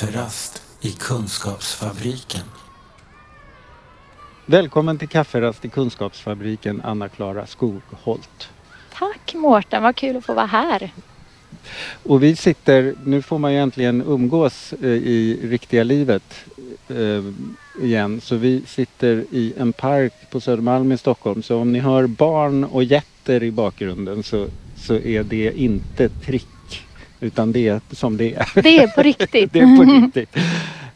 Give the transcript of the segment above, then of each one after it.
Kafferast i Kunskapsfabriken. Välkommen till kafferast i Kunskapsfabriken, Anna-Klara Skogholt. Tack Mårten, vad kul att få vara här. Och vi sitter, nu får man ju äntligen umgås eh, i riktiga livet eh, igen. Så vi sitter i en park på Södermalm i Stockholm. Så om ni hör barn och jätter i bakgrunden så, så är det inte trick. Utan det är som det är. Det är på riktigt. det är på riktigt.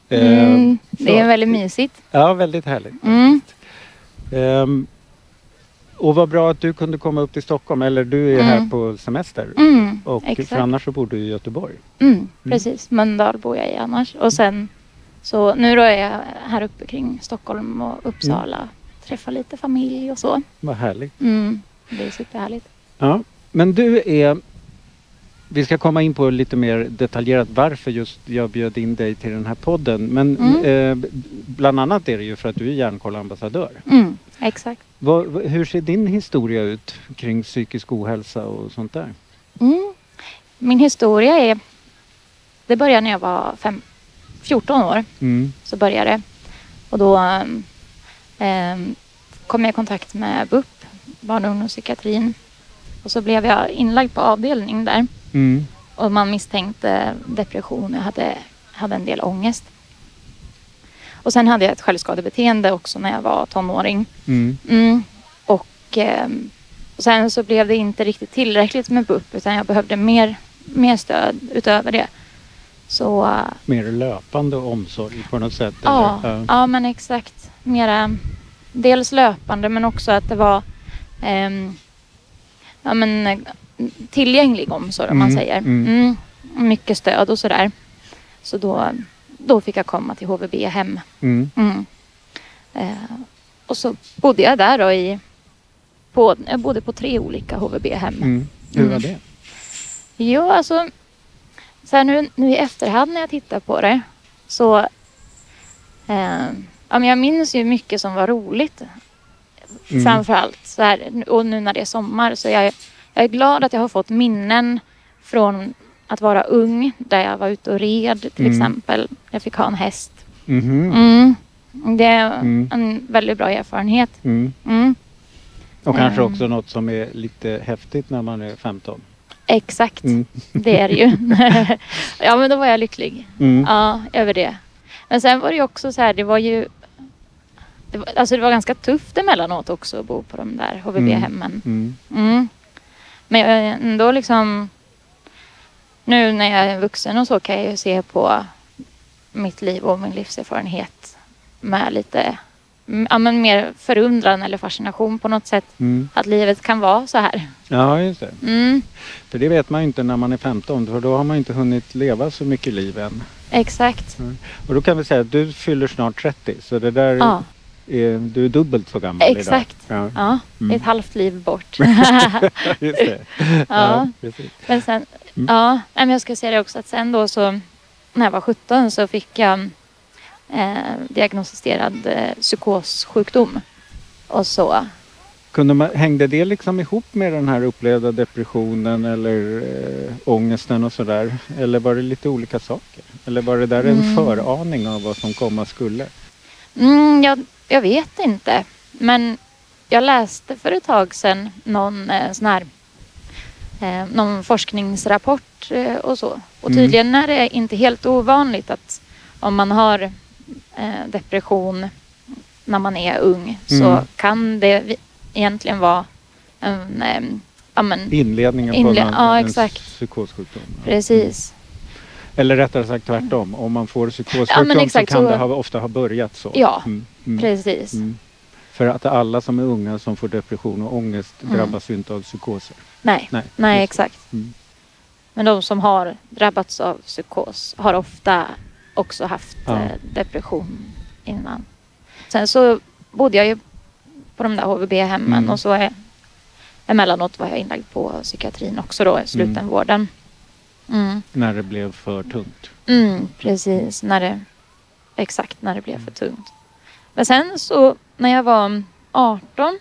Mm, Eh, det är väldigt mysigt. Ja, väldigt härligt. Mm. Ehm, och vad bra att du kunde komma upp till Stockholm. Eller du är Mm. här på semester. Mm, Och exakt. för annars så bor du i Göteborg. Mm, precis, Mölndal bor jag i annars. Och sen så nu då är jag här uppe kring Stockholm och Uppsala. Träffar lite familj och så. Vad härligt. Mm, det är superhärligt. Ja, men du är... Vi ska komma in på lite mer detaljerat varför just jag bjöd in dig till den här podden. Men Mm. eh, bland annat är det ju för att du är Hjärnkollambassadör. Mm, exakt. Vad- hur ser din historia ut kring psykisk ohälsa och sånt där? Mm. Min historia är... Det började när jag var fem, 14 år. Mm. så började det. Och då ehm, kom jag i kontakt med BUP, barn och ungdomspsykiatrin. Och så blev jag inlagd på avdelning där. Mm. Och man misstänkte depression. Jag hade, hade en del ångest. Och sen hade jag ett självskadebeteende också när jag var tonåring. Mm. Mm. Och, ehm, och sen så blev det inte riktigt tillräckligt med BUP utan jag behövde mer, mer stöd utöver det. Så eh, Mer löpande omsorg på något sätt? Ja, eller? ja men exakt. Mera, dels löpande men också att det var ehm, ja, men, tillgänglig omsorg om man Mm, säger. mm. Mm, mycket stöd och sådär. Så då, då fick jag komma till HVB hem. Mm. Eh, och så bodde jag där då i på, jag bodde på tre olika HVB-hem. Hur var det? Jo, alltså så här nu, nu i efterhand när jag tittar på det så eh, ja, men jag minns ju mycket som var roligt. Mm. Framförallt så här, och nu när det är sommar så jag, jag är glad att jag har fått minnen från att vara ung där jag var ute och red till Mm. exempel. Jag fick ha en häst. Mhm. Mm. Det är Mm. en väldigt bra erfarenhet. Mm. Mm. Och kanske Ehm. också något som är lite häftigt när man är 15. Exakt, Mm. det är det ju. ja men då var jag lycklig. Mm. Ja, över det. Men sen var det ju också så här, det var ju... Det var, alltså det var ganska tufft emellanåt också att bo på de där HVB-hemmen. Mm. Mm. Men jag är ändå liksom... Nu när jag är vuxen och så kan jag ju se på mitt liv och min livserfarenhet med lite mm, ja, men mer förundran eller fascination på något sätt. Mm. Att livet kan vara så här. Ja, just det. Mm, För det vet man ju inte när man är 15 för då har man inte hunnit leva så mycket liv än. exakt. Och då kan vi säga att du fyller snart 30 så det där Ja, du är dubbelt så gammal Exakt. idag. ja. Mm. ett halvt liv bort. Ja, just det. Ja. precis. Men sen, Mm. ja, men jag ska säga det också att sen då så när jag var 17 så fick jag eh, diagnostiserad eh, psykossjukdom. Och så, Kunde man, hängde det liksom ihop med den här upplevda depressionen eller äh, ångesten och sådär? Eller var det lite olika saker? Eller var det där en Mm. föraning av vad som komma skulle? mm, jag, jag vet inte. Men jag läste för ett tag sedan någon eh, sån här eh, någon forskningsrapport eh, och så. Och Mm. tydligen är det inte helt ovanligt att om man har eh, depression när man är ung så Mm. kan det egentligen vara en, eh, ja men Inledningen på Inle- någon, ja, en exakt. psykossjukdom? Precis. Eller rättare sagt tvärtom. Om man får Ja, psykossjukdom exakt så kan så- det ha, ofta ha börjat så. Ja, Mm, mm, Precis. mm. För att alla som är unga som får depression och ångest Mm. drabbas ju inte av psykoser. Nej, Nej, nej exakt. Mm. Men de som har drabbats av psykos har ofta också haft Ja. eh, depression innan. Sen så bodde jag ju på de där HVB-hemmen Mm. och så är, emellanåt var jag inlagd på psykiatrin också då, slutenvården. Mm. När det blev för tungt. Mm, precis, när det, exakt när det blev för tungt. Men sen så när jag var 18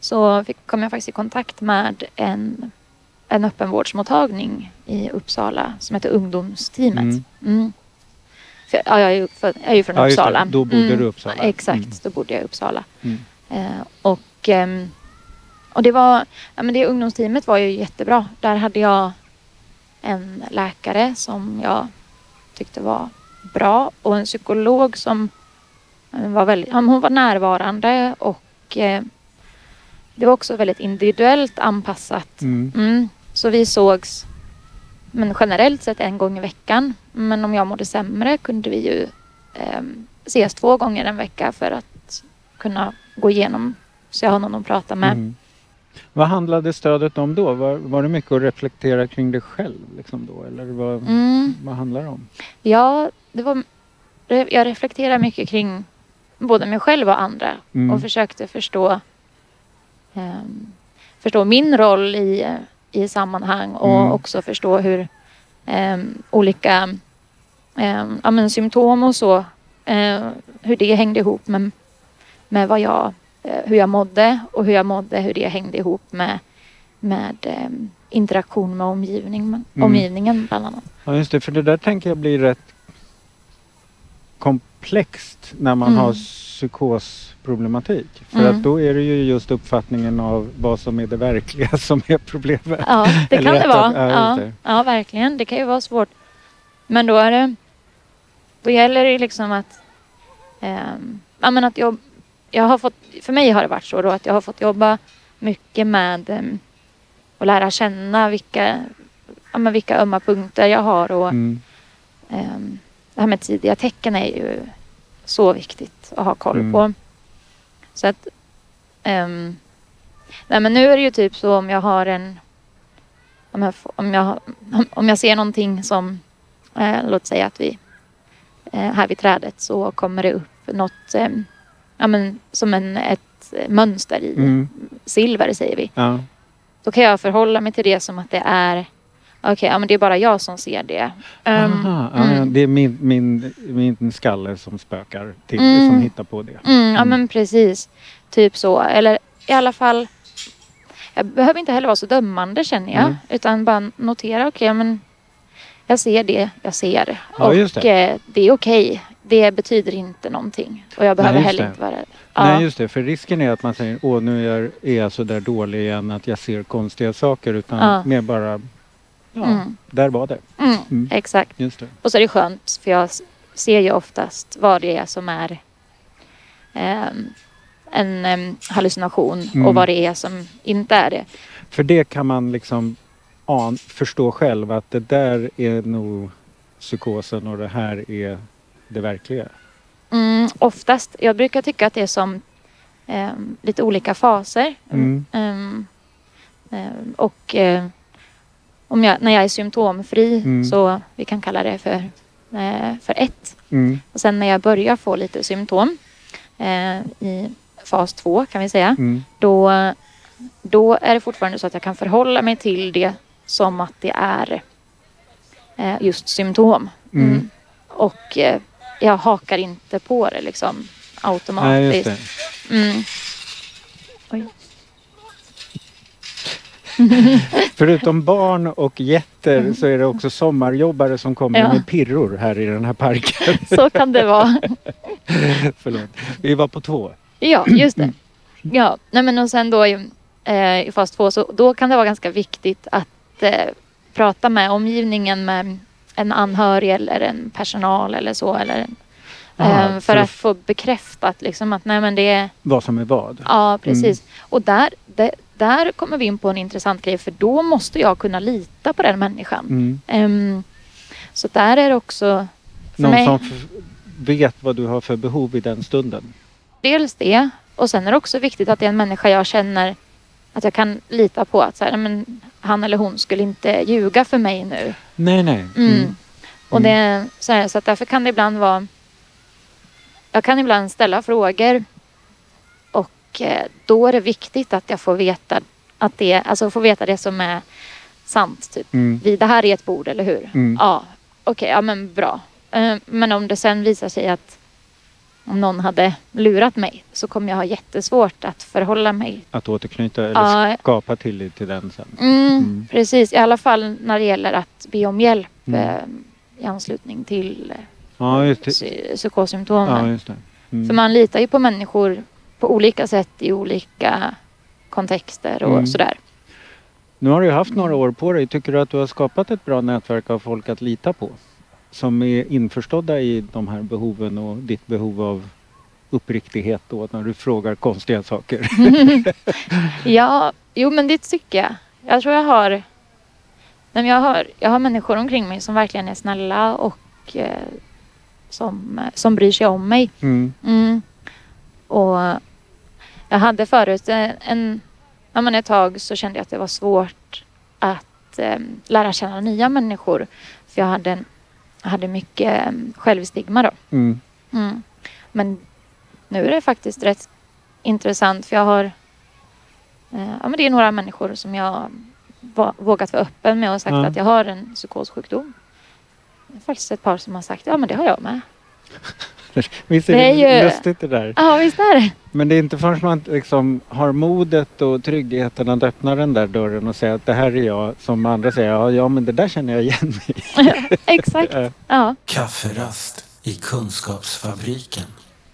så fick, kom jag faktiskt i kontakt med en, en öppenvårdsmottagning i Uppsala som heter Ungdomsteamet. Mm. Mm. För, ja, jag är ju född- jag är ju från Ja. Uppsala. Då bodde du i Uppsala. Exakt, Mm. då bodde jag i Uppsala. Mm. Eh, och, ehm, och det var, ja, men det ungdomsteamet var ju jättebra. Där hade jag en läkare som jag tyckte var bra och en psykolog som eh, var väldigt, hon var närvarande och eh, det var också väldigt individuellt anpassat. Mm. Mm. Så vi sågs men generellt sett en gång i veckan. Men om jag mådde sämre kunde vi ju ehm, ses två gånger en vecka för att kunna gå igenom så jag har någon att prata med. Mm. Vad handlade stödet om då? Var, var det mycket att reflektera kring dig själv? Liksom då? Eller vad, Mm. vad handlar det om? Ja, det var, jag reflekterar mycket kring både mig själv och andra Mm. och försökte förstå, ehm, förstå min roll i, i sammanhang och Mm. också förstå hur ehm, olika ehm, ja, men symptom och så, eh, hur det hängde ihop med, med vad jag, eh, hur jag mådde och hur jag mådde, hur det hängde ihop med, med ehm, interaktion med omgivning, Mm. omgivningen bland annat. Ja just det, för det där tänker jag blir rätt komplext när man Mm. har psykosproblematik. För Mm. att då är det ju just uppfattningen av vad som är det verkliga som är problemet. Ja, det kan det vara. ja, just Ja, det. ja, verkligen. Det kan ju vara svårt. Men då är det... Då gäller det liksom att... ehm, ja, men att jag, jag har fått, för mig har det varit så då att jag har fått jobba mycket med um, att lära känna vilka, ja, men vilka ömma punkter jag har. Och, Mm. ehm, det här med tidiga tecken är ju så viktigt att ha koll Mm. på. Så att... ehm, nej men nu är det ju typ så om jag har en... Om jag, om jag, om jag ser någonting som... Eh, låt säga att vi... Eh, här vid trädet så kommer det upp något... Eh, ja men som en, ett mönster i Mm. silver säger vi. Ja. Då kan jag förhålla mig till det som att det är... Okej, ja men det är bara jag som ser det. Ehm, Aha, ja, mm. det är min, min, min skalle som spökar till, Mm. som hittar på det. Mm, ja Mm. men precis. Typ så. Eller i alla fall. Jag behöver inte heller vara så dömande känner jag. Mm. Utan bara notera, okej men jag ser det jag ser. Ja, och det. eh, det är okej. Det betyder inte någonting. Och jag behöver just heller det. inte vara rädd. Ja. Nej just det, för risken är att man säger åh nu är, jag så där dålig igen att jag ser konstiga saker utan Ja. mer bara ja, Mm. där var det. Mm, Mm. Exakt. Just det. Och så är det skönt för jag ser ju oftast vad det är som är ehm, en em, hallucination Mm. och vad det är som inte är det. För det kan man liksom an, förstå själv att det där är nog psykosen och det här är det verkliga. Mm, oftast. Jag brukar tycka att det är som ehm, lite olika faser. Mm. Ehm, och eh, om jag, när jag är symptomfri Mm. så vi kan kalla det för, eh, för ett. Mm. Och sen när jag börjar få lite symptom eh, i fas två kan vi säga. Mm. Då, då är det fortfarande så att jag kan förhålla mig till det som att det är eh, just symptom. Mm. Och eh, jag hakar inte på det liksom Nej, automatiskt. just det. Mm. Förutom barn och getter så är det också sommarjobbare som kommer Ja. med pirror här i den här parken. Så kan det vara. Förlåt. Vi var på två. Ja, just det. Ja, nej men och sen då i, eh, i fas två så då kan det vara ganska viktigt att eh, prata med omgivningen med en anhörig eller en personal eller så. Eller, Aha, eh, för för att- få bekräftat liksom att nej men det är Vad som är vad. Ja, precis. Och där, det, där kommer vi in på en intressant grej för då måste jag kunna lita på den människan. Mm. Ehm, så där är det också Någon mig, som vet vad du har för behov i den stunden. dels det och sen är det också viktigt att det är en människa jag känner att jag kan lita på att så här, men han eller hon skulle inte ljuga för mig nu. Nej, nej. Mm. Och det, så, här, så att därför kan det ibland vara... Jag kan ibland ställa frågor och eh, då är det viktigt att jag får veta att det, alltså får veta det som är sant. Typ. Mm. Vi, det här är ett bord, eller hur? Mm. Ja, okej, ja men bra. Eh, Men om det sen visar sig att om någon hade lurat mig så kommer jag ha jättesvårt att förhålla mig. Att återknyta eller Ja. skapa tillit till den sen. Mm, Mm. Precis, i alla fall när det gäller att be om hjälp Mm. eh, i anslutning till Ja, just det. psy- psykossymptomen. Ja, just det. Mm. För man litar ju på människor på olika sätt i olika kontexter och Mm. sådär. Nu har du haft några år på dig. Tycker du att du har skapat ett bra nätverk av folk att lita på? Som är införstådda i de här behoven och ditt behov av uppriktighet då när du frågar konstiga saker. Ja, jo men det tycker jag. Jag tror jag har, nej, jag har, jag har människor omkring mig som verkligen är snälla och eh, som, som bryr sig om mig. Mm. Mm. Och jag hade förut en, en, ja, men ett tag så kände jag att det var svårt att eh, lära känna nya människor. För jag hade, en- hade mycket eh, självstigma då. Mm. Mm. Men nu är det faktiskt rätt intressant för jag har eh, ja, men det är några människor som jag vågat vara öppen med och sagt Ja. att jag har en psykossjukdom. Det är faktiskt ett par som har sagt ja men det har jag med. Visst är Det det, är ju- lustigt det där? Ja visst är det. Men det är inte förrän man liksom har modet och tryggheten att öppna den där dörren och säga att det här är jag som andra säger ja, ja men det där känner jag igen mig Exakt. Ja. Kafferast i Kunskapsfabriken.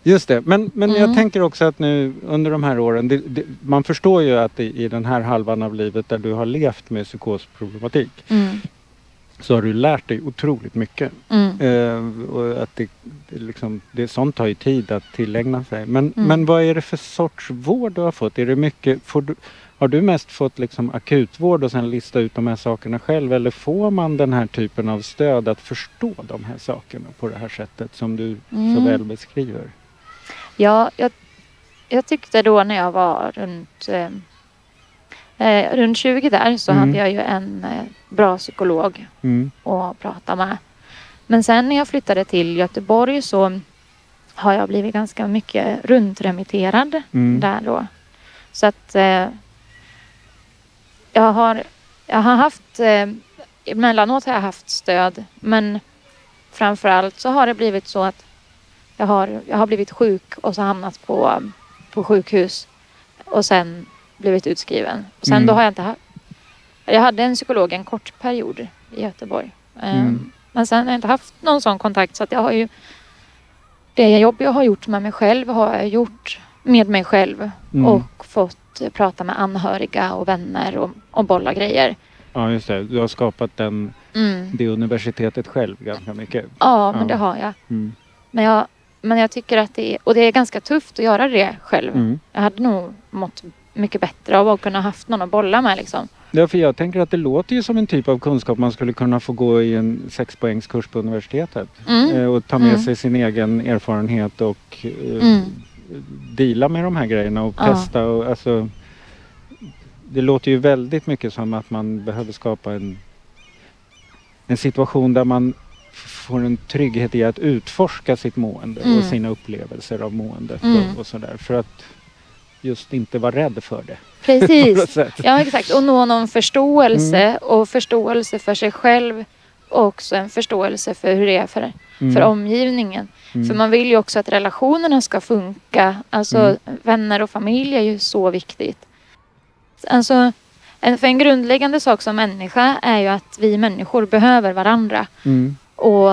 Just det, men, men jag Mm. tänker också att nu under de här åren, det, det, man förstår ju att i, i den här halvan av livet där du har levt med psykosproblematik Mm. Så har du lärt dig otroligt mycket. Mm. Eh, och att det, det, liksom, det, sånt tar ju tid att tillägna sig. Men, Mm. men vad är det för sorts vård du har fått? Är det mycket, du, har du mest fått liksom akutvård och sen lista ut de här sakerna själv? Eller får man den här typen av stöd att förstå de här sakerna på det här sättet som du så Mm. väl beskriver? Ja, jag, jag tyckte då när jag var runt, eh, eh, runt 20 där så Mm. hade jag ju en eh, bra psykolog Mm. att prata med. Men sen när jag flyttade till Göteborg så har jag blivit ganska mycket runtremitterad Mm. där då. Så att eh, jag, har, jag har haft, eh, emellanåt har jag haft stöd men framförallt så har det blivit så att jag har, jag har blivit sjuk och så hamnat på, på sjukhus och sen blivit utskriven. Sen Mm. då har jag inte haft, jag hade en psykolog en kort period i Göteborg. Ehm, Mm. Men sen har jag inte haft någon sån kontakt så att jag har ju det jobb jag har gjort med mig själv har jag gjort med mig själv Mm. och fått prata med anhöriga och vänner och, och bolla grejer. Ja, just det. Du har skapat den, Mm. det universitetet själv ganska mycket. Ja, men Ja. det har jag. Mm. Men jag, men jag tycker att det är, och det är ganska tufft att göra det själv. Mm. Jag hade nog mått mycket bättre av att kunna haft någon att bolla med liksom. Ja, för jag tänker att det låter ju som en typ av kunskap man skulle kunna få gå i en sexpoängskurs på universitetet. Mm. Eh, och ta med Mm. sig sin egen erfarenhet och eh, Mm. deala med de här grejerna och Ja. testa. Och, alltså, det låter ju väldigt mycket som att man behöver skapa en, en situation där man får en trygghet i att utforska sitt mående Mm. och sina upplevelser av måendet Mm. och, och sådär. För att just inte vara rädd för det. Precis. Ja, exakt. Och nå någon förståelse och förståelse för sig själv och också en förståelse för hur det är för, Mm. för omgivningen. Mm. För man vill ju också att relationerna ska funka. Alltså Mm. vänner och familj är ju så viktigt. Alltså, en, för en grundläggande sak som människa är ju att vi människor behöver varandra. Mm. Och,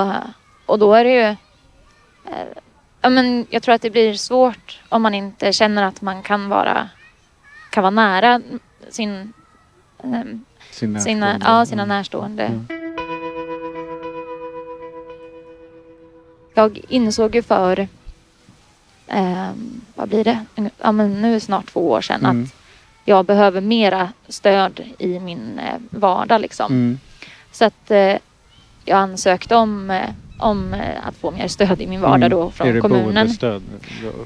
och då är det ju... Ja, men jag tror att det blir svårt om man inte känner att man kan vara, kan vara nära sin, ehm, Sina, sina, ja, sina Mm. närstående. Mm. Jag insåg ju för, ehm, vad blir det, ja, men nu snart två år sedan Mm. att jag behöver mera stöd i min eh, vardag liksom. Mm. Så att eh, jag ansökte om, eh, om eh, att få mer stöd i min vardag Mm. då från är det kommunen. boendestöd?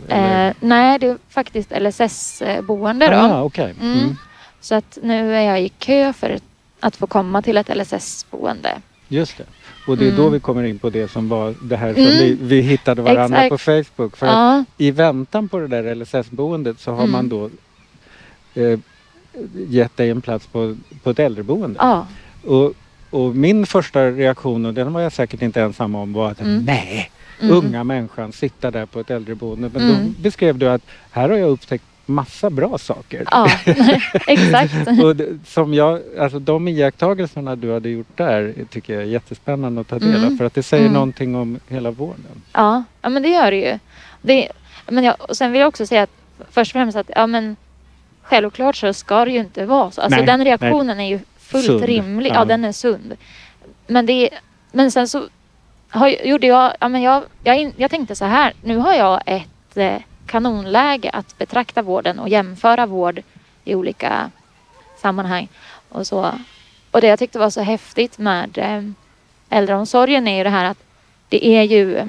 Eh, nej, det är faktiskt LSS-boende då. ah, okej. Mm. Mm. Så att nu är jag i kö för att få komma till ett LSS-boende. Just det. Och det är då Mm. vi kommer in på det som var det här som Mm. vi, vi hittade varandra Exakt. på Facebook. För att Ja, i väntan på det där LSS-boendet så har Mm. man då eh, gett dig en plats på, på ett äldreboende. ja, Och, och min första reaktion, och den var jag säkert inte ensam om, var att Mm. nej, Mm. unga människan sitta där på ett äldreboende. Men Mm. då beskrev du att här har jag upptäckt massa bra saker. Ja, exakt. Och som jag, alltså de iakttagelserna du hade gjort där tycker jag är jättespännande att ta del av Mm. för att det säger Mm. någonting om hela vården. Ja, ja men det gör det ju. Det, men jag, och sen vill jag också säga att först och främst att ja, men självklart så ska det ju inte vara så. Alltså Nej, den reaktionen är ju fullt Sund. rimlig. Ja. Ja. den är sund. Men, det, men sen så har, gjorde jag, ja, men jag, jag, in- jag tänkte så här. Nu har jag ett eh, kanonläge att betrakta vården och jämföra vård i olika sammanhang. Och, så. och det jag tyckte var så häftigt med eh, äldreomsorgen är ju det här att det är ju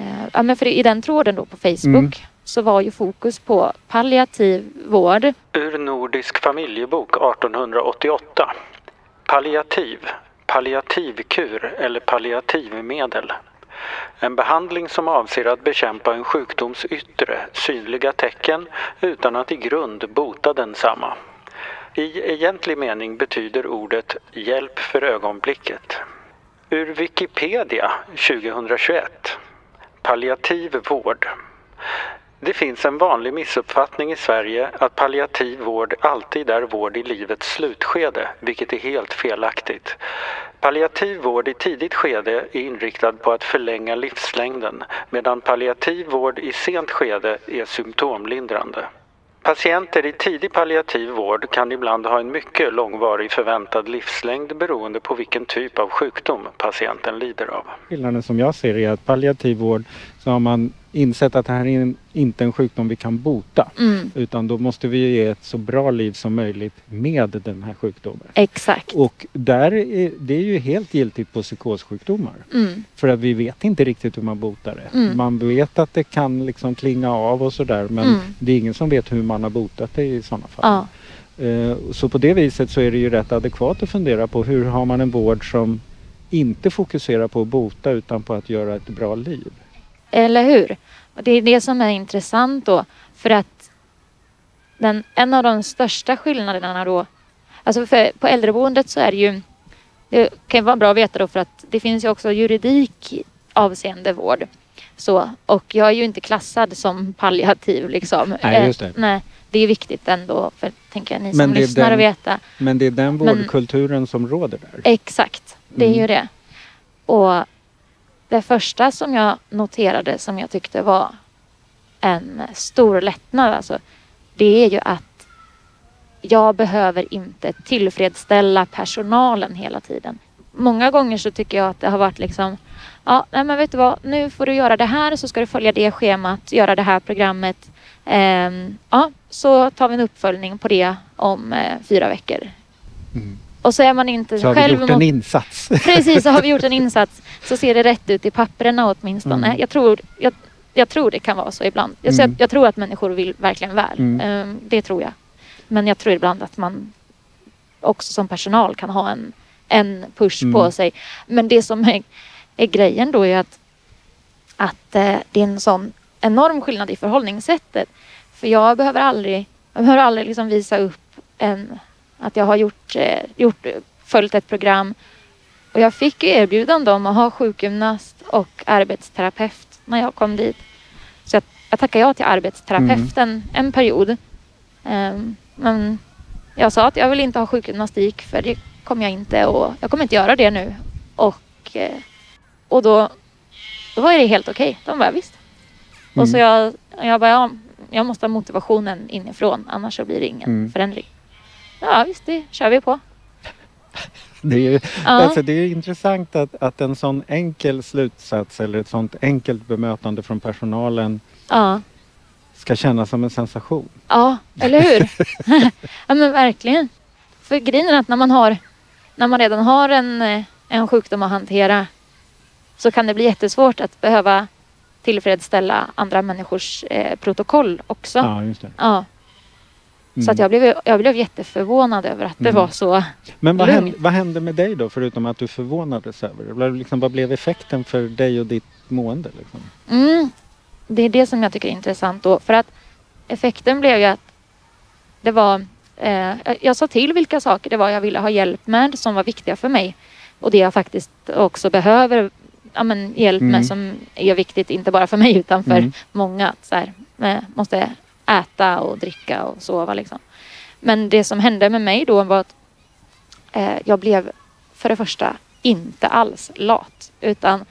Eh, ja, men för i den tråden då på Facebook Mm så var ju fokus på palliativ vård. Ur Nordisk familjebok 1888. Palliativ, palliativkur eller palliativmedel. En behandling som avser att bekämpa en sjukdoms yttre, synliga tecken utan att i grund bota densamma. I egentlig mening betyder ordet hjälp för ögonblicket. Ur Wikipedia 2021. Palliativ vård. Det finns en vanlig missuppfattning i Sverige att palliativ vård alltid är vård i livets slutskede, vilket är helt felaktigt. Palliativ vård i tidigt skede är inriktad på att förlänga livslängden, medan palliativ vård i sent skede är symptomlindrande. Patienter i tidig palliativ vård kan ibland ha en mycket långvarig förväntad livslängd beroende på vilken typ av sjukdom patienten lider av. Skillnaden som jag ser är att palliativ vård så har man insett att det här är en, inte en sjukdom vi kan bota. Mm, Utan då måste vi ge ett så bra liv som möjligt med den här sjukdomen. exakt. Och där är, det är ju helt giltigt på psykossjukdomar. Mm, För att vi vet inte riktigt hur man botar det. Mm. Man vet att det kan liksom klinga av och sådär men Mm. det är ingen som vet hur man har botat det i sådana fall. ja, Eh, Så på det viset så är det ju rätt adekvat att fundera på hur har man en vård som inte fokuserar på att bota utan på att göra ett bra liv. Eller hur? Och det är det som är intressant då. För att den, en av de största skillnaderna då. Alltså för, på äldreboendet så är det ju. Det kan vara bra att veta då för att det finns ju också juridik avseende vård. Så, och jag är ju inte klassad som palliativ liksom. Nej, just det. Eh, nej, det är viktigt ändå för tänker jag, ni Men som lyssnar den- att veta. Men det är den Men- vårdkulturen som råder där. Exakt, det är Mm. ju det. Och det första som jag noterade som jag tyckte var en stor lättnad, alltså, det är ju att jag behöver inte tillfredsställa personalen hela tiden. Många gånger så tycker jag att det har varit liksom Ja, nej men vet du vad, nu får du göra det här så ska du följa det schemat, göra det här programmet. Ehm, ja, så tar vi en uppföljning på det om eh, fyra veckor. Mm. Och så är man inte Så har vi själv gjort en insats. Precis, så har vi gjort en insats så ser det rätt ut i papperna åtminstone. Mm. Jag, tror, jag, jag tror det kan vara så ibland. Så Mm. jag, jag tror att människor vill verkligen väl. Mm. Ehm, det tror jag. Men jag tror ibland att man också som personal kan ha en, en push Mm. på sig. Men det som är, är grejen då är att, att eh, det är en sån enorm skillnad i förhållningssättet. För jag behöver aldrig, jag behöver aldrig liksom visa upp en, att jag har gjort, eh, gjort, följt ett program. Och jag fick ju erbjudande om att ha sjukgymnast och arbetsterapeut när jag kom dit. Så jag, jag tackade ja till arbetsterapeuten en period. Ehm, men jag sa att jag vill inte ha sjukgymnastik för det kommer jag inte och jag kommer inte göra det nu. Och, eh, och då, då var det helt okej. De bara visst. Och så jag, jag bara ja, jag måste ha motivationen inifrån annars så blir det ingen Mm. förändring. Ja visst, det kör vi på. Det är, ju- Ja. alltså det är intressant att, att en sån enkel slutsats eller ett sånt enkelt bemötande från personalen Ja, ska kännas som en sensation. ja eller hur? ja men verkligen. För grejen är att när man, har, när man redan har en, eh, en sjukdom att hantera så kan det bli jättesvårt att behöva tillfredsställa andra människors eh, protokoll också. Ja, just det. Ja, Mm. så att jag blev, jag blev jätteförvånad över att det Mm. var så. Men vad hände, vad hände med dig då förutom att du förvånades över det? Vad Liksom, vad blev effekten för dig och ditt mående? Liksom? Mm, det är det som jag tycker är intressant då. För att effekten blev ju att det var... Eh, jag sa till vilka saker det var jag ville ha hjälp med som var viktiga för mig. Och det jag faktiskt också behöver ja, men, hjälp Mm. med som är viktigt inte bara för mig utan för Mm. många. Så här, eh, måste äta och dricka och sova liksom. Men det som hände med mig då var att eh, jag blev för det första inte alls lat utan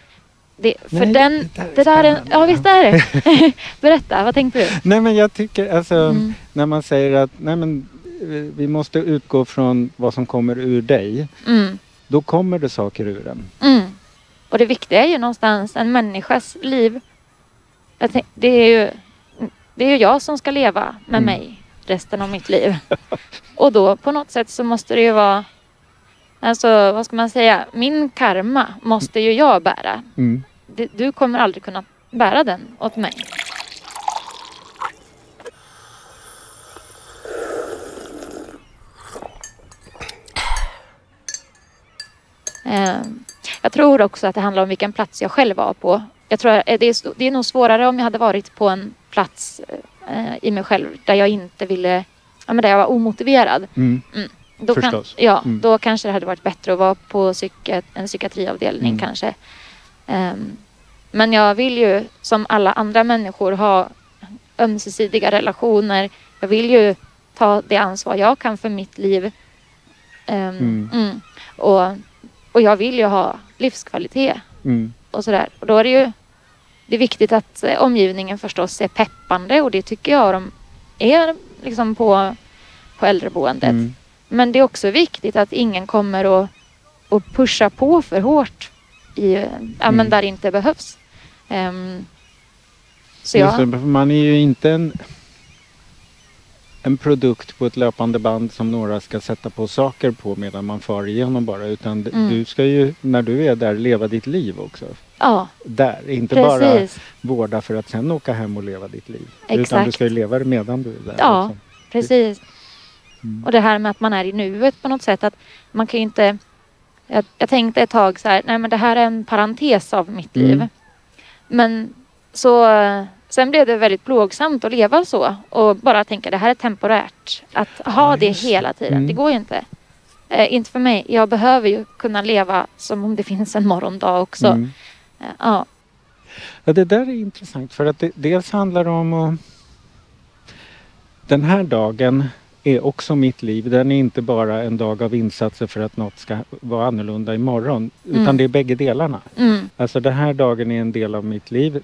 det, för Nej, den, det där är det där är, ja visst är det. Berätta, vad tänkte du? Nej men jag tycker alltså Mm. när man säger att nej men eh, vi måste utgå från vad som kommer ur dig. Mm. Då kommer det saker ur en. Mm. Och det viktiga är ju någonstans en människas liv. Det, är ju, det är ju jag som ska leva med Mm. mig resten av mitt liv. Och då på något sätt så måste det ju vara Alltså vad ska man säga? Min karma måste ju jag bära. Mm. Du kommer aldrig kunna bära den åt mig. Eh, Jag tror också att det handlar om vilken plats jag själv var på. Jag tror att det är, det är nog svårare om jag hade varit på en plats eh, i mig själv där jag inte ville, ja, men där jag var omotiverad. Mm. Då kan, ja, Mm. då kanske det hade varit bättre att vara på psyki- en psykiatriavdelning Mm. kanske. Ehm, men jag vill ju som alla andra människor ha ömsesidiga relationer. Jag vill ju ta det ansvar jag kan för mitt liv. Mm. mm. Och, och jag vill ju ha livskvalitet Mm. och sådär. Och då är det ju det är viktigt att eh, omgivningen förstås är peppande och det tycker jag de är liksom på, på äldreboendet. Mm. Men det är också viktigt att ingen kommer och, och pusha på för hårt i, eh, ja, men Mm. där det inte behövs. Ehm, så jag, det, man är ju inte en, en produkt på ett löpande band som några ska sätta på saker på medan man far igenom bara. Utan Mm. du ska ju, när du är där, leva ditt liv också. Ja, Där, inte bara precis. vårda för att sen åka hem och leva ditt liv. Utan du Exakt. ska ju leva det medan du är där. Ja. också. Precis. Mm. Och det här med att man är i nuet på något sätt. Att man kan ju inte... Jag, jag tänkte ett tag så här, nej men det här är en parentes av mitt Mm. liv. Men så... Sen blev det väldigt plågsamt att leva så och bara tänka det här är temporärt. Att ha Ja, det. hela tiden, Mm. det går ju inte. Eh, inte för mig. Jag behöver ju kunna leva som om det finns en morgondag också. Mm. Ja. Ja, det där är intressant för att det, dels handlar det om att den här dagen är också mitt liv. Den är inte bara en dag av insatser för att något ska vara annorlunda imorgon. Utan Mm. det är bägge delarna. Mm. Alltså den här dagen är en del av mitt liv.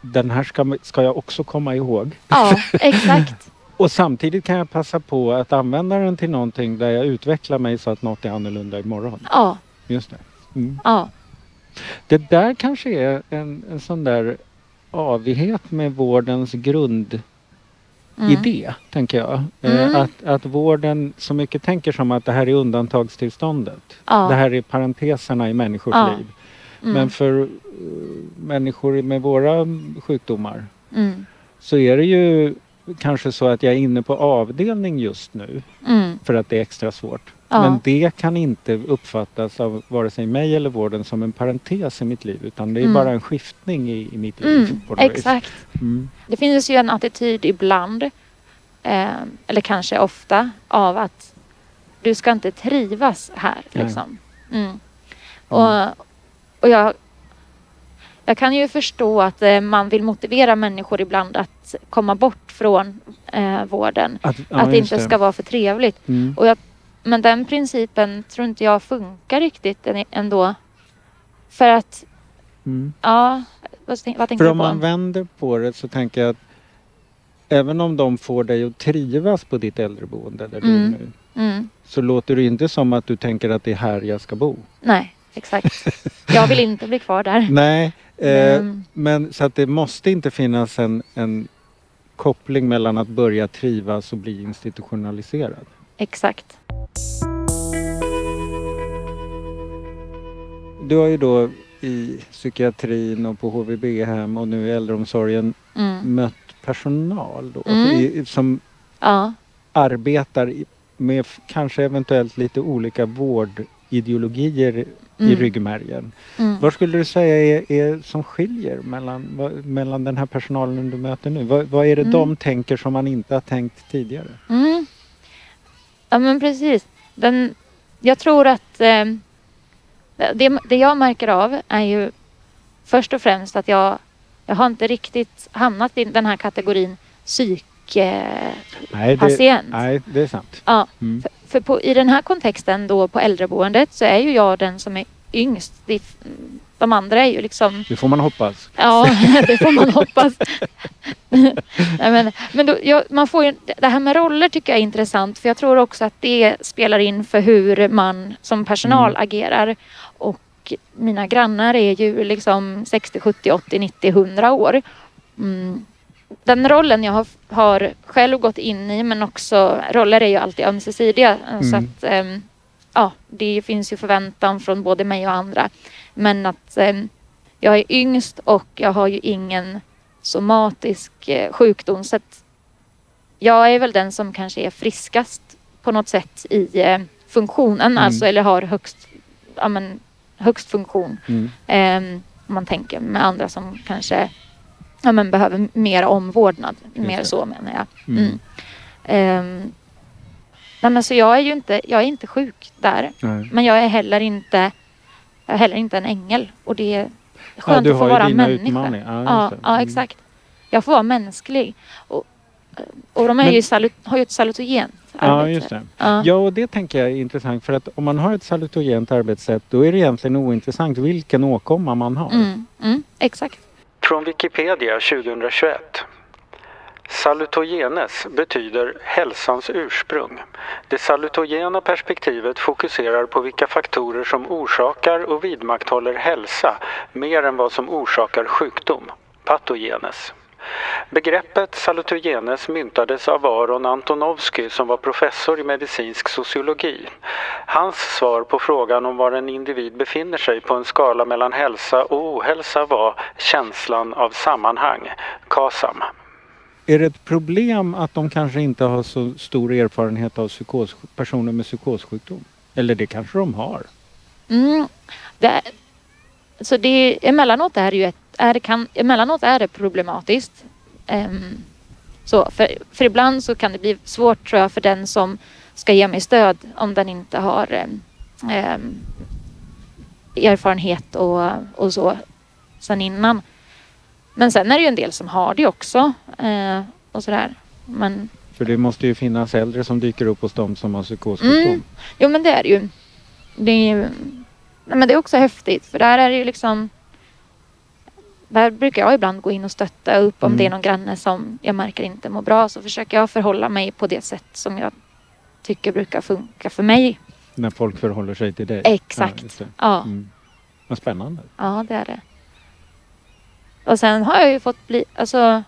Den här ska, ska jag också komma ihåg. ja, exakt. Och samtidigt kan jag passa på att använda den till någonting där jag utvecklar mig så att något är annorlunda imorgon. Ja, Just det. Mm. ja. Det där kanske är en, en sån där avighet med vårdens grundidé, Mm. tänker jag. Mm. Eh, att, att vården så mycket tänker som att det här är undantagstillståndet. Ja. Det här är parenteserna i människors Ja. liv. Mm. Men för uh, människor med våra sjukdomar Mm. så är det ju kanske så att jag är inne på avdelning just nu Mm. för att det är extra svårt. Ja. Men det kan inte uppfattas av vare sig mig eller vården som en parentes i mitt liv utan det är Mm. bara en skiftning i, i mitt liv. Mm, vis. exakt. Mm. Det finns ju en attityd ibland, eh, eller kanske ofta, av att du ska inte trivas här. Liksom. Mm. Och, och jag, jag kan ju förstå att eh, man vill motivera människor ibland att komma bort från eh, vården. Att, ja, att det inte ska vara för trevligt. Mm. Och jag, men den principen tror inte jag funkar riktigt än- ändå. För att, Mm. ja, vad, tänk- vad tänker För du om på? man vänder på det så tänker jag att även om de får dig att trivas på ditt äldreboende där du är Mm. nu Mm. så låter det inte som att du tänker att det är här jag ska bo. Nej, exakt. Jag vill inte bli kvar där. Nej, eh, Mm. men så att det måste inte finnas en, en koppling mellan att börja trivas och bli institutionaliserad. Exakt. Du har ju då i psykiatrin och på HVB-hem och nu i äldreomsorgen Mm. mött personal då Mm. i, som Ja. arbetar i- med kanske eventuellt lite olika vårdideologier i Mm. ryggmärgen. Mm. Vad skulle du säga är, är som skiljer mellan, vad, mellan den här personalen du möter nu? Vad, vad är det Mm. de tänker som man inte har tänkt tidigare? Ja men precis. Den, jag tror att eh, det, det jag märker av är ju först och främst att jag, jag har inte riktigt hamnat i den här kategorin psyk, eh, Nej, nej, det är sant. Ja, Mm. för, för på, i den här kontexten då på äldreboendet så är ju jag den som är yngst. Det, de andra är ju liksom Det får man hoppas. Ja, det får man hoppas. Nej, men men då, jag, man får ju, det här med roller tycker jag är intressant för jag tror också att det spelar in för hur man som personal Mm. agerar. Och mina grannar är ju liksom 60, 70, 80, 90, 100 år. Mm. Den rollen jag har, har själv gått in i men också roller är ju alltid ömsesidiga. Så Mm. att, ehm, ja, det finns ju förväntan från både mig och andra. Men att ehm, jag är yngst och jag har ju ingen somatisk eh, sjukdom. Så att jag är väl den som kanske är friskast på något sätt i eh, funktionen. Mm. Alltså, eller har högst, ja, men, högst funktion. Mm. Ehm, om man tänker med andra som kanske ja, men, behöver mer omvårdnad. Mer det. så menar jag. Mm. Ehm, nej, men så jag är ju inte, jag är inte sjuk där. Nej. Men jag är heller inte, jag är heller inte en ängel. Och det är Ja, skönt du att få vara människa. Ja, Ja, det. ja, Mm. exakt. Jag får vara mänsklig. Och, och de är Men- ju salut, har ju ett salutogent Ja, arbete. just det. Ja. Ja, och det tänker jag är intressant för att om man har ett salutogent arbetssätt då är det egentligen ointressant vilken åkomma man har. Mm, mm, exakt. Från Wikipedia 2021. Salutogenes betyder hälsans ursprung. Det salutogena perspektivet fokuserar på vilka faktorer som orsakar och vidmakthåller hälsa mer än vad som orsakar sjukdom, patogenes. Begreppet salutogenes myntades av Aron Antonovsky som var professor i medicinsk sociologi. Hans svar på frågan om var en individ befinner sig på en skala mellan hälsa och ohälsa var känslan av sammanhang, KASAM. Är det ett problem att de kanske inte har så stor erfarenhet av psykos, personer med psykossjukdom? Eller det kanske de har? Mm, det, så det, emellanåt är det ju ett, är, kan, emellanåt är det problematiskt. Um, så, för, för ibland så kan det bli svårt tror jag för den som ska ge mig stöd om den inte har um, erfarenhet och, och så sen innan. Men sen är det ju en del som har det också. Eh, och sådär. Men För det måste ju finnas äldre som dyker upp hos dem som har psykossjukdom. Mm. Jo men det är det ju. Det är, ju- nej, men det är också häftigt för där är det ju liksom där brukar jag ibland gå in och stötta upp om Mm. det är någon granne som jag märker inte mår bra så försöker jag förhålla mig på det sätt som jag tycker brukar funka för mig. När folk förhåller sig till dig. Exakt. Ja. Ja, Mm. Vad spännande. ja det är det. Och sen har jag ju fått bli, alltså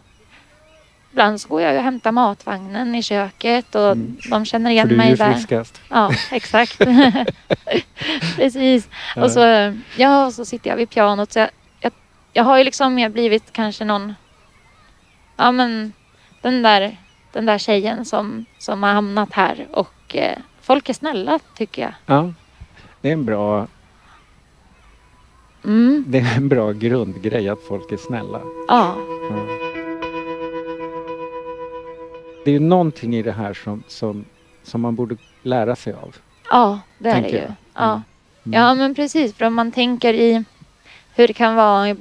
ibland så går jag och hämtar matvagnen i köket och Mm. de känner För igen du är mig ju där. friskast. Ja, exakt. Precis. Ja. Och så, ja, och så sitter jag vid pianot. Så jag, jag, jag har ju liksom mer blivit kanske någon... Ja, men den där, den där tjejen som, som har hamnat här. Och eh, folk är snälla, tycker jag. Ja. Det är en bra, Mm, det är en bra grundgrej att folk är snälla. ja. Ja. Det är ju någonting i det här som, som, som man borde lära sig av. ja, det är det ju. jag. Ja. Mm. ja, men precis. För om man tänker i hur det kan vara i-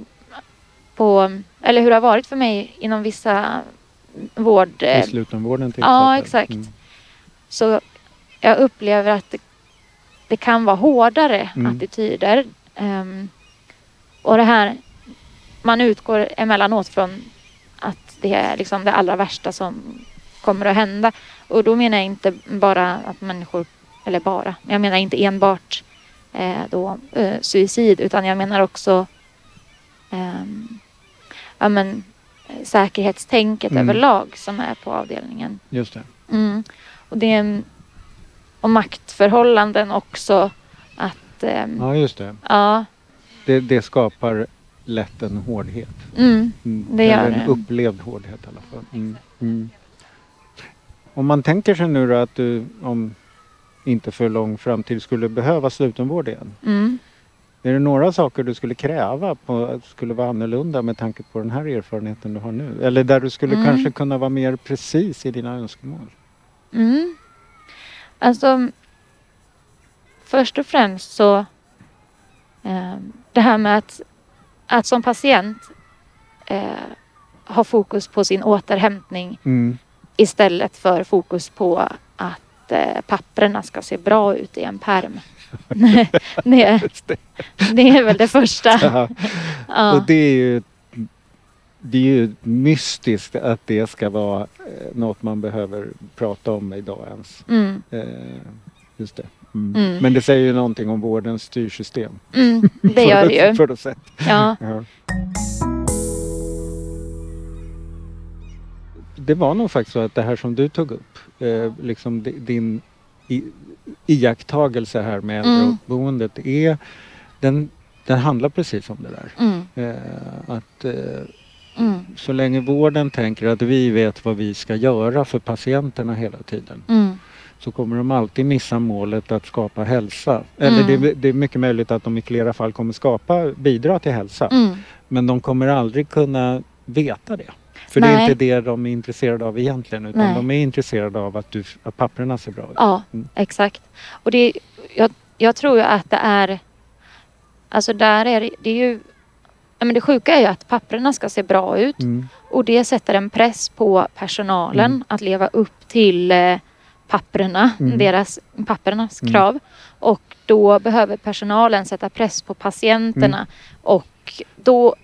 på... Eller hur det har varit för mig inom vissa vård... I eh, slutenvården till Ja, exempel. exakt. Mm. Så jag upplever att det, det kan vara hårdare Mm. attityder. Ehm, och det här, man utgår emellanåt från att det är liksom det allra värsta som kommer att hända. Och då menar jag inte bara att människor, eller bara, jag menar inte enbart eh, då, eh, suicid utan jag menar också ehm, ja, men, eh, säkerhetstänket Mm. överlag som är på avdelningen. Just det. Mm. Och det och maktförhållanden också. Att, ehm, Ja, just det. ja, det. Det skapar lätt en hårdhet. mm, Mm. Det gör Eller en det. upplevd hårdhet i alla fall. Mm. Mm. Om man tänker sig nu då att du om inte för lång framtid skulle behöva slutenvård igen. mm. Är det några saker du skulle kräva på att skulle vara annorlunda med tanke på den här erfarenheten du har nu? Eller där du skulle Mm. kanske kunna vara mer precis i dina önskemål? Mm. Alltså, först och främst så ehm, det här med att, att som patient eh, ha fokus på sin återhämtning Mm. Istället för fokus på att eh, papperna ska se bra ut i en perm. det, det är väl det första. Ja. Ja. Och det är ju det är ju mystiskt att det ska vara eh, något man behöver prata om idag ens. Mm, Eh, just det. Mm. Mm. Men det säger ju någonting om vårdens styrsystem. mm, det gör det ju. På något sätt. Ja. Ja. Det var nog faktiskt så att det här som du tog upp, eh, liksom di- din i, iakttagelse här med Mm. äldreboendet, är, den, den handlar precis om det där. Mm, Eh, att eh, mm, så länge vården tänker att vi vet vad vi ska göra för patienterna hela tiden mm, så kommer de alltid missa målet att skapa hälsa. Eller Mm. det, det är mycket möjligt att de i flera fall kommer skapa, bidra till hälsa. mm. Men de kommer aldrig kunna veta det. För det är Nej. inte det de är intresserade av egentligen utan Nej. de är intresserade av att, du, att papperna ser bra ut. Ja, Mm. exakt. Och det, jag, jag tror ju att det är... Alltså där är det, det är ju... Men det sjuka är ju att papperna ska se bra ut Mm. och det sätter en press på personalen Mm. att leva upp till eh, papperna, Mm. deras, pappernas Mm. krav. Och då behöver personalen sätta press på patienterna Mm. och då,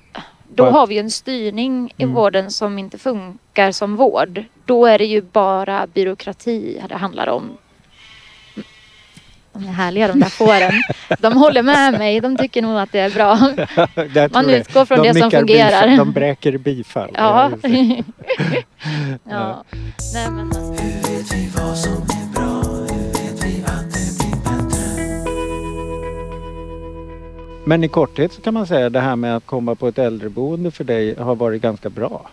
då har vi en styrning i Mm. vården som inte funkar som vård. Då är det ju bara byråkrati det handlar om. De är härliga de där fåren. De håller med mig. De tycker nog att det är bra. Man utgår från de det som fungerar. Bifall, de bräker bifall. Ja. ja. Nej, men, Men i korthet så kan man säga det här med att komma på ett äldreboende för dig har varit ganska bra.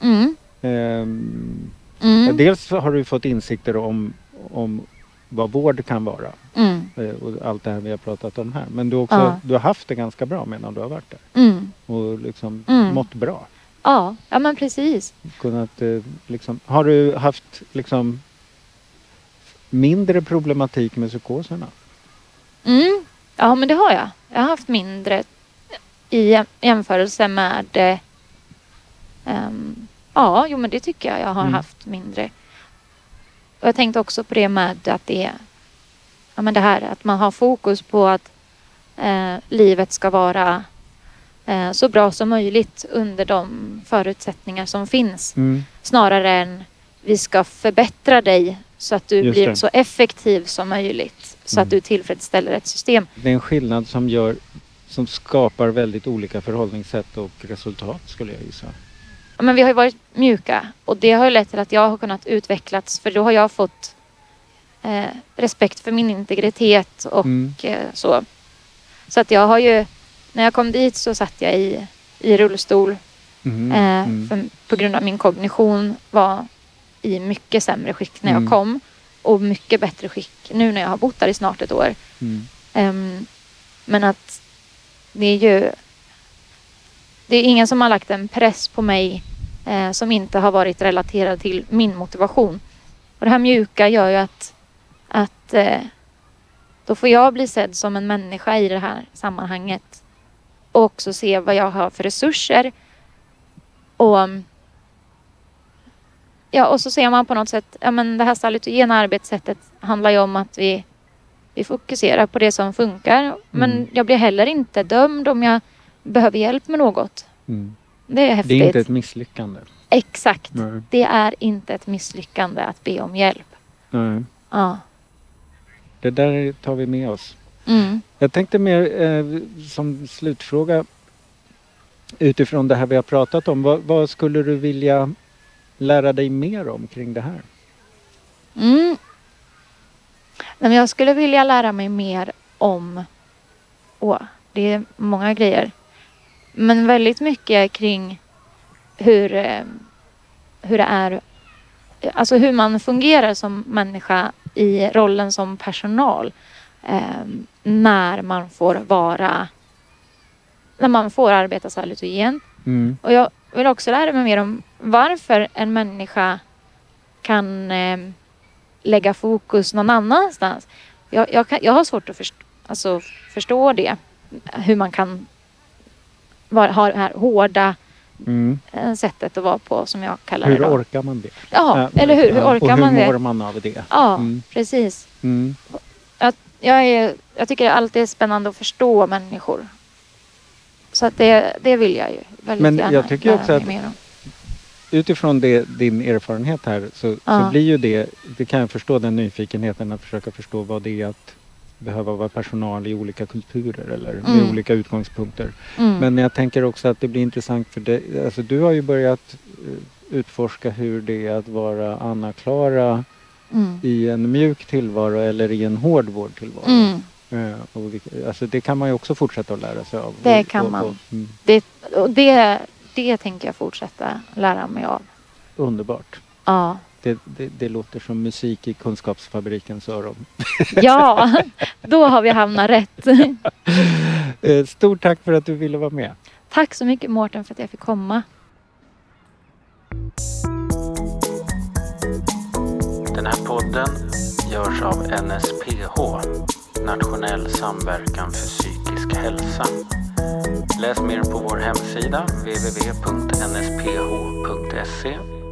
mm, Ehm, mm, Dels har du fått insikter om, om vad vård kan vara mm, eh, och allt det här vi har pratat om här. Men du, också, Ja. du har haft det ganska bra medan du har varit där mm. och liksom Mm. mått bra. Ja, ja men precis. Kunnat, eh, liksom, har du haft liksom, mindre problematik med psykoserna? Mm. Ja, men det har jag. Jag har haft mindre i jäm- jämförelse med... Ehm, ja, jo men det tycker jag. Jag har Mm. haft mindre. Och jag tänkte också på det med att det... Ja, men det här att man har fokus på att eh, livet ska vara eh, så bra som möjligt under de förutsättningar som finns. Mm. Snarare än vi ska förbättra dig så att du Just blir det. så effektiv som möjligt. Så Mm. att du tillfredsställer ett system. Det är en skillnad som, gör, som skapar väldigt olika förhållningssätt och resultat skulle jag gissa. Men vi har ju varit mjuka och det har ju lett till att jag har kunnat utvecklas för då har jag fått eh, respekt för min integritet och Mm. eh, så. Så att jag har ju, när jag kom dit så satt jag i, i rullstol Mhm. eh, Mm. för, på grund av min kognition var i mycket sämre skick när Mm. jag kom och mycket bättre skick nu när jag har bott där i snart ett år. Mm. Ehm, men att det är ju... Det är ingen som har lagt en press på mig eh, som inte har varit relaterad till min motivation. Och det här mjuka gör ju att, att eh, då får jag bli sedd som en människa i det här sammanhanget. Och också se vad jag har för resurser. Och Ja, och så ser man på något sätt, ja men det här salutogena arbetssättet handlar ju om att vi vi fokuserar på det som funkar. Men Mm. jag blir heller inte dömd om jag behöver hjälp med något. Mm. Det är Det häftigt. är inte ett misslyckande. Exakt. Nej. Det är inte ett misslyckande att be om hjälp. Nej. Ja. Det där tar vi med oss. Mm. Jag tänkte mer eh, som slutfråga utifrån det här vi har pratat om. Vad, vad skulle du vilja lära dig mer om kring det här? Mm. Nej, men jag skulle vilja lära mig mer om... Åh, det är många grejer. Men väldigt mycket kring hur, eh, hur det är... Alltså hur man fungerar som människa i rollen som personal. Eh, när man får vara... När man får arbeta salutogen. Mm. Och jag vill också lära mig mer om varför en människa kan eh, lägga fokus någon annanstans. Jag, jag, kan, jag har svårt att först, alltså, förstå det. Hur man kan vara, ha det här hårda Mm. eh, sättet att vara på som jag kallar Hur det. Då. orkar man det? Ja, eller hur? Hur orkar och man hur det? mår man av det? Ja, Mm. precis. Mm. Jag, är, jag tycker det alltid är spännande att förstå människor. Så att det, det vill jag ju väldigt Men gärna jag tycker också att-. Utifrån det, din erfarenhet här så, Ja. så blir ju det, det kan jag förstå den nyfikenheten att försöka förstå vad det är att behöva vara personal i olika kulturer eller med Mm. olika utgångspunkter. Mm. Men jag tänker också att det blir intressant för dig. Alltså du har ju börjat eh, utforska hur det är att vara Anna-Klara Mm. i en mjuk tillvaro eller i en hård vårdtillvaro. Mm. Eh, och alltså det kan man ju också fortsätta att lära sig av. Det Och- kan man. Och, mm, Det, och det, det tänker jag fortsätta lära mig av. underbart. Ja, Det, det, det låter som musik i kunskapsfabrikens öron. ja då har vi hamnat rätt. Eh, Stort tack för att du ville vara med. Tack så mycket Mårten för att jag fick komma. Den här podden görs av NSPH, Nationell samverkan för psykisk hälsa. Läs mer på vår hemsida www.nsph.se